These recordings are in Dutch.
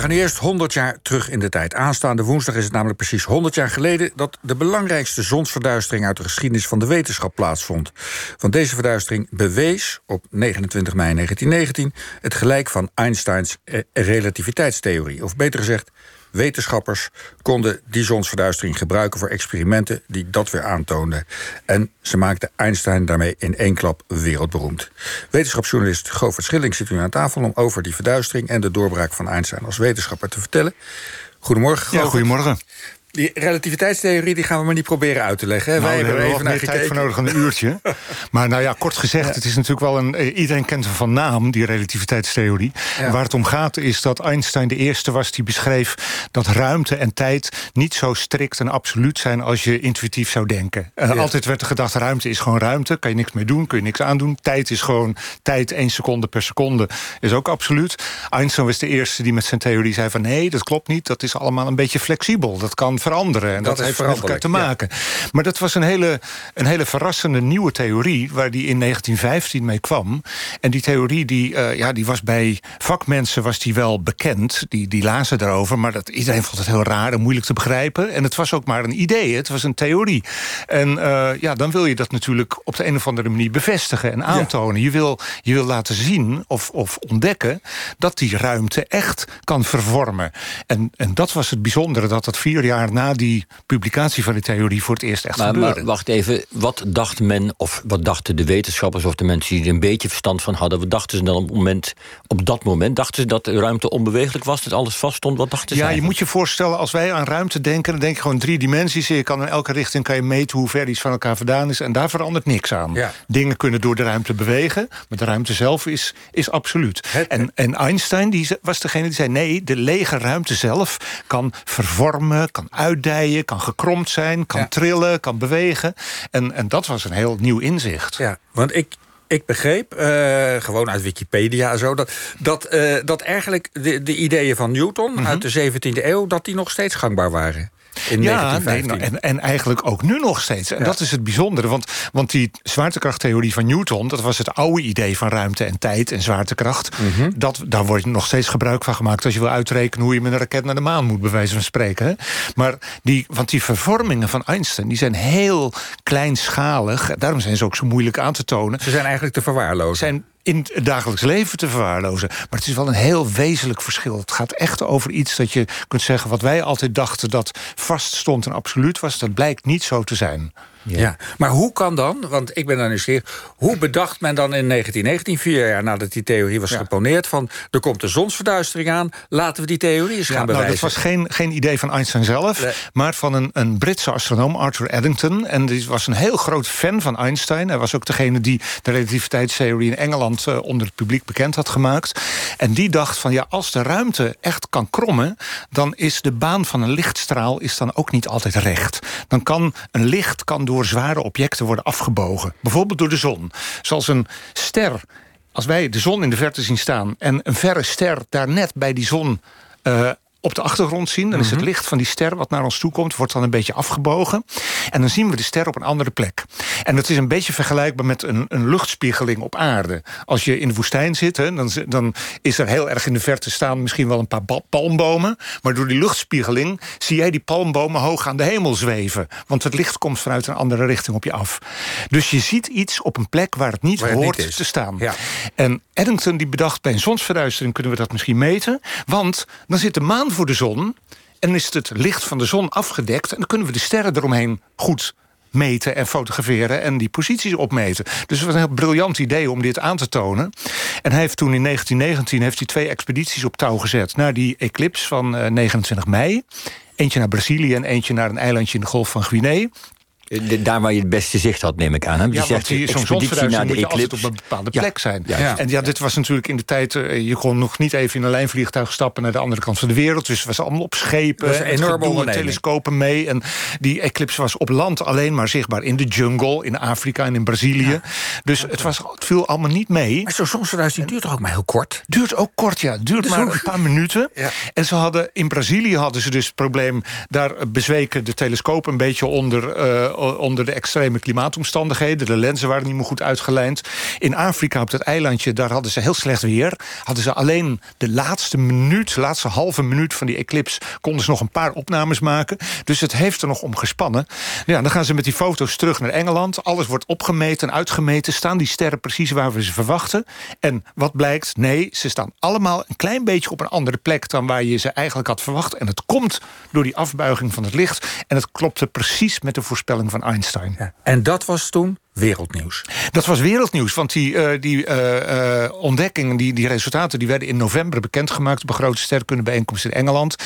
gaan nu eerst 100 jaar terug in de tijd. Aanstaande woensdag is het namelijk precies 100 jaar geleden... dat de belangrijkste zonsverduistering uit de geschiedenis van de wetenschap plaatsvond. Want deze verduistering bewees op 29 mei 1919... het gelijk van Einsteins eh, relativiteitstheorie. Of beter gezegd, Wetenschappers konden die zonsverduistering gebruiken voor experimenten die dat weer aantoonden. En ze maakten Einstein daarmee in één klap wereldberoemd. Wetenschapsjournalist Govert Schilling zit nu aan tafel om over die verduistering en de doorbraak van Einstein als wetenschapper te vertellen. Goedemorgen. Govert. Ja, goedemorgen. Die relativiteitstheorie die gaan we maar niet proberen uit te leggen. Nou, Wij hebben er even naar meer tijd voor nodig een uurtje. maar nou ja, kort gezegd, het is natuurlijk wel een... Eh, iedereen kent hem van naam, die relativiteitstheorie. Waar het om gaat is dat Einstein de eerste was die beschreef... dat ruimte en tijd niet zo strikt en absoluut zijn... als je intuïtief zou denken. Uh, Altijd werd er gedacht, ruimte is gewoon ruimte. Kan je niks meer doen, kun je niks aandoen. Tijd is gewoon tijd, één seconde per seconde is ook absoluut. Einstein was de eerste die met zijn theorie zei van... nee, dat klopt niet, dat is allemaal een beetje flexibel. Dat kan veranderen. En dat, heeft met elkaar te maken. Maar dat was een hele, een hele verrassende nieuwe theorie... waar die in 1915 mee kwam. En die theorie die, uh, ja, die was bij vakmensen was die wel bekend. Die, die lazen daarover, maar dat, iedereen vond het heel raar en moeilijk te begrijpen. En het was ook maar een idee, het was een theorie. En uh, ja, dan wil je dat natuurlijk op de een of andere manier bevestigen en aantonen. Je, wil, je wil laten zien of, of ontdekken dat die ruimte echt kan vervormen. En, en dat was het bijzondere, dat het vier jaar na die publicatie van die theorie voor het eerst echt maar, gebeurde. Maar wacht even, wat dacht men, of wat dachten de wetenschappers... of de mensen die er een beetje verstand van hadden... wat dachten ze dan op, het moment, op dat moment? Dachten ze dat de ruimte onbewegelijk was, dat alles vaststond? Wat dachten ze Ja, je moet je voorstellen, als wij aan ruimte denken... dan denk je gewoon drie dimensies. Je kan in elke richting kan je meten hoe ver iets van elkaar vandaan is... en daar verandert niks aan. Ja. Dingen kunnen door de ruimte bewegen... maar de ruimte zelf is, is absoluut. En, en Einstein die was degene die zei... nee, de lege ruimte zelf kan vervormen, kan uitdijen, kan gekromd zijn, kan Ja. trillen, kan bewegen. En, en dat was een heel nieuw inzicht. Ja, want ik, ik begreep, eh, gewoon uit Wikipedia en zo... dat, dat, eh, dat eigenlijk de, de ideeën van Newton Mhm. uit de 17e eeuw... dat die nog steeds gangbaar waren. In Ja, 1915. nee, nou, en, en eigenlijk ook nu nog steeds. En dat is het bijzondere. Want, want die zwaartekrachttheorie van Newton... dat was het oude idee van ruimte en tijd en zwaartekracht. Mhm. dat, daar wordt nog steeds gebruik van gemaakt... als je wil uitrekenen hoe je met een raket naar de maan moet... bij wijze van spreken. Hè? Maar die, want die vervormingen van Einstein... die zijn heel kleinschalig. Daarom zijn ze ook zo moeilijk aan te tonen. Ze zijn eigenlijk te verwaarlozen. zijn in het dagelijks leven te verwaarlozen. Maar het is wel een heel wezenlijk verschil. Het gaat echt over iets dat je kunt zeggen... wat wij altijd dachten dat vast stond en absoluut was... dat blijkt niet zo te zijn. Ja. maar hoe kan dan, want ik ben dan nieuwsgierig... hoe bedacht men dan in 1919, vier jaar nadat die theorie was Ja. geponeerd... van er komt de zonsverduistering aan, laten we die theorie eens gaan Ja, nou, bewijzen. dat was geen, geen idee van Einstein zelf, Nee. maar van een, een Britse astronoom, Arthur Eddington. En die was een heel groot fan van Einstein. Hij was ook degene die de relativiteitstheorie in Engeland eh, onder het publiek bekend had gemaakt. En die dacht van ja, als de ruimte echt kan krommen, dan is de baan van een lichtstraal is dan ook niet altijd recht. Dan kan een licht kan door zware objecten worden afgebogen. Bijvoorbeeld door de zon. Zoals een ster. Als wij de zon in de verte zien staan en een verre ster daar net bij die zon eh, op de achtergrond zien. Dan is het licht van die ster wat naar ons toe komt... wordt dan een beetje afgebogen. En dan zien we de ster op een andere plek. En dat is een beetje vergelijkbaar met een, een luchtspiegeling op aarde. Als je in de woestijn zit, hè, dan, dan is er heel erg in de verte staan... misschien wel een paar palmbomen. Maar door die luchtspiegeling zie jij die palmbomen hoog aan de hemel zweven. Want het licht komt vanuit een andere richting op je af. Dus je ziet iets op een plek waar het niet Waar het niet hoort te staan. Ja. En Eddington die bedacht, bij een zonsverduistering kunnen we dat misschien meten. Want dan zit de maan voor de zon en is het licht van de zon afgedekt... en dan kunnen we de sterren eromheen goed meten en fotograferen... en die posities opmeten. Dus het was een heel briljant idee om dit aan te tonen. En hij heeft toen in 1919 heeft hij twee expedities op touw gezet... naar die eclipse van eh, 29 mei. Eentje naar Brazilië en eentje naar een eilandje in de Golf van Guinea. De- Daar waar je het beste zicht had, neem ik aan. Hè? Je Ja, zegt want die- zo'n zonsverduistering de moet je altijd op een bepaalde Ja. plek zijn. Ja. En ja, dit was natuurlijk in de tijd... eh, je kon nog niet even in een lijnvliegtuig stappen... naar de andere kant van de wereld. Dus het was allemaal op schepen. Was een enorme telescopen mee. En die eclipse was op land alleen maar zichtbaar... in de jungle, in Afrika en in Brazilië. Dus het, was, het viel allemaal niet mee. Maar zo'n zonsverduistering duurt toch ook maar heel kort? Duurt ook kort, ja. Duurt Dus maar een paar minuten. En ze hadden, in Brazilië hadden ze dus het probleem... daar bezweken de telescoop een beetje onder, eh, onder de extreme klimaatomstandigheden. De lenzen waren niet meer goed uitgelijnd. In Afrika, op dat eilandje, daar hadden ze heel slecht weer. Hadden ze alleen de laatste minuut, de laatste halve minuut van die eclipse... konden ze nog een paar opnames maken. Dus het heeft er nog om gespannen. Ja, dan gaan ze met die foto's terug naar Engeland. Alles wordt opgemeten, uitgemeten. Staan die sterren precies waar we ze verwachten? En wat blijkt? Nee, ze staan allemaal een klein beetje op een andere plek... dan waar je ze eigenlijk had verwacht. En het komt door die afbuiging van het licht. En het klopte precies met de voorspelling van Einstein. En dat was toen wereldnieuws. Dat was wereldnieuws, want die, uh, die uh, uh, ontdekkingen, die, die resultaten... die werden in november bekendgemaakt... op een grote sterrenkundebijeenkomst in Engeland.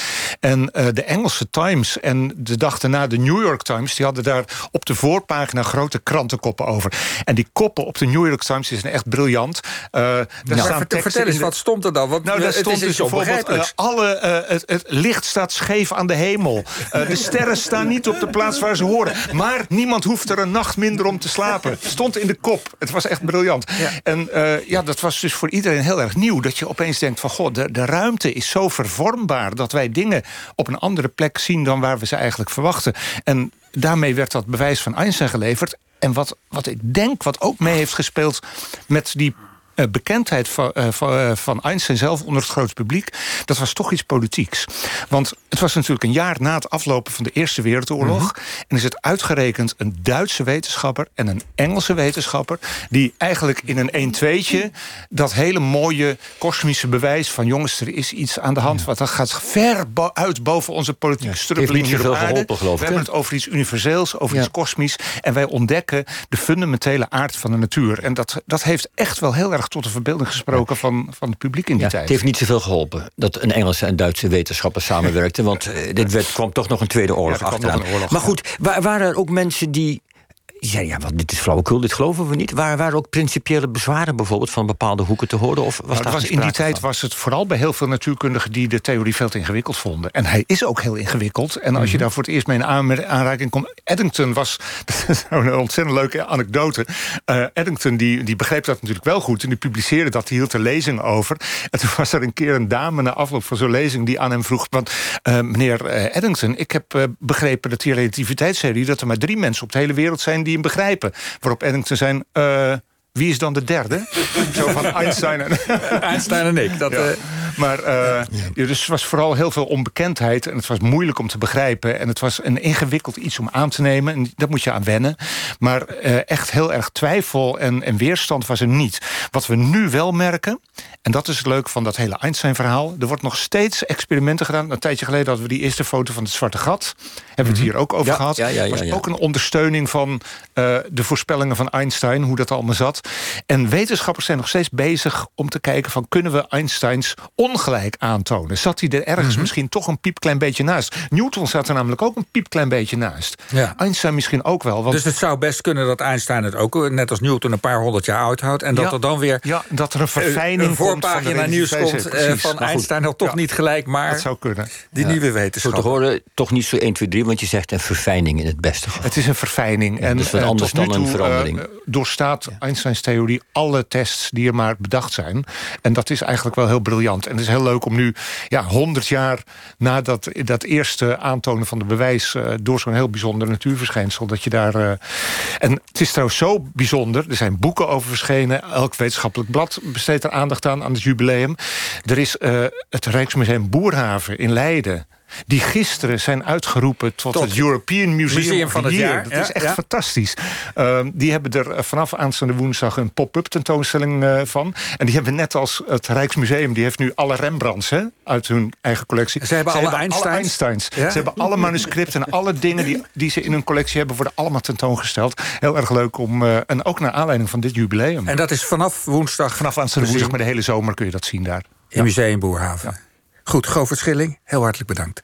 En de Engelse Times en de dag daarna de New York Times... die hadden daar op de voorpagina grote krantenkoppen over. En die koppen op de New York Times die zijn echt briljant. daar nou, staan vertel, eens, wat stond er dan? Want, nou, daar stond dus bijvoorbeeld... alle, het, het, licht staat scheef aan de hemel. de sterren staan niet op de plaats waar ze horen. Maar niemand hoeft er een nacht minder om te slapen. Stond in de kop. Het was echt briljant. En uh, ja, dat was dus voor iedereen heel erg nieuw. Dat je opeens denkt van... god, de, de ruimte is zo vervormbaar... dat wij dingen op een andere plek zien... dan waar we ze eigenlijk verwachten. En daarmee werd dat bewijs van Einstein geleverd. En wat, wat ik denk, wat ook mee heeft gespeeld... met die uh, bekendheid van, uh, van, Einstein zelf onder het grote publiek... dat was toch iets politieks. Want het was natuurlijk een jaar na het aflopen van de Eerste Wereldoorlog... Mm -hmm. en is het uitgerekend een Duitse wetenschapper en een Engelse wetenschapper... die eigenlijk in een 1-2'tje dat hele mooie kosmische bewijs... van jongens, er is iets aan de hand... Ja. wat dat gaat ver bo uit boven onze politieke ja, strubbeling hier op aarde. Geholpen, geloof ik, We hebben het over iets universeels, over ja. iets kosmisch... en wij ontdekken de fundamentele aard van de natuur. En dat, dat heeft echt wel heel erg tot de verbeelding gesproken van, van het publiek in die ja, tijd. Het heeft niet zoveel geholpen dat een Engelse en Duitse wetenschapper samenwerkten. Want uh, dit werd, kwam toch nog een tweede oorlog ja, achteraan. Oorlog, maar goed, waren er ook mensen die ja, ja, want dit is flauwekul, dit geloven we niet. Waar waren ook principiële bezwaren bijvoorbeeld van bepaalde hoeken te horen? Of was nou, was, in die tijd was het vooral bij heel veel natuurkundigen die de theorie veel te ingewikkeld vonden. En hij is ook heel ingewikkeld. En als mm -hmm. je daar voor het eerst mee in aanraking komt. Eddington was, dat nou een ontzettend leuke anekdote. Uh, Eddington die, die begreep dat natuurlijk wel goed. En die publiceerde dat, die hield er lezing over. En toen was er een keer een dame na afloop van zo'n lezing die aan hem vroeg. Want uh, meneer uh, Eddington, ik heb uh, begrepen dat die relativiteitstheorie, dat er maar drie mensen op de hele wereld zijn die hem begrijpen. Waarop Eddington zijn... Uh, wie is dan de derde? Zo van Einstein en... Einstein en ik. Dat, ja. uh... Maar uh, ja. dus was vooral heel veel onbekendheid. En het was moeilijk om te begrijpen. En het was een ingewikkeld iets om aan te nemen. En dat moet je aan wennen. Maar uh, echt heel erg twijfel en, en weerstand was er niet. Wat we nu wel merken... en dat is het leuk van dat hele Einstein-verhaal... er wordt nog steeds experimenten gedaan. Een tijdje geleden hadden we die eerste foto van het zwarte gat. Hebben we het hier ook over ja, gehad. Ja, ja, was ook een ondersteuning van uh, de voorspellingen van Einstein. Hoe dat allemaal zat. En wetenschappers zijn nog steeds bezig om te kijken... van kunnen we Einsteins ongelijk aantonen? Zat hij er ergens mm -hmm. misschien toch een piepklein beetje naast? Newton zat er namelijk ook een piepklein beetje naast. Ja. Einstein misschien ook wel. Want... Dus het zou best kunnen dat Einstein het ook... net als Newton een paar honderd jaar oud houdt... en dat ja, er dan weer ja, dat er een verfijning een voorpagina nieuws komt uh, van Einstein... nog toch niet gelijk, maar dat zou kunnen. die nieuwe wetenschap. Zo te horen, toch niet zo 1, 2, 3... want je zegt een verfijning in het beste geval. Het is een verfijning. en dus wat uh, anders dan toe, een verandering. Uh, doorstaat Einsteins theorie alle tests die er maar bedacht zijn. En dat is eigenlijk wel heel briljant. En het is heel leuk om nu, ja, 100 jaar na dat, dat eerste aantonen van de bewijs... Uh, door zo'n heel bijzonder natuurverschijnsel, dat je daar... Uh, en het is trouwens zo bijzonder, er zijn boeken over verschenen... elk wetenschappelijk blad besteedt er aandacht aan, aan het jubileum. Er is uh, het Rijksmuseum Boerhaven in Leiden die gisteren zijn uitgeroepen tot, tot het European Museum, Museum van het jaar. Dat ja, is echt ja. fantastisch. Uh, die hebben er vanaf aanstaande woensdag een pop-up tentoonstelling uh, van. En die hebben net als het Rijksmuseum, die heeft nu alle Rembrandts hè, uit hun eigen collectie. Ze hebben ze alle hebben Einsteins. Alle Einsteins. Ja? Ze hebben alle manuscripten en alle dingen die, die ze in hun collectie hebben, worden allemaal tentoongesteld. Heel erg leuk om, uh, en ook naar aanleiding van dit jubileum. En dat is vanaf woensdag? Vanaf aanstaande woensdag, maar de hele zomer kun je dat zien daar. In Museum Boerhaven. Goed, Govert Schilling, heel hartelijk bedankt.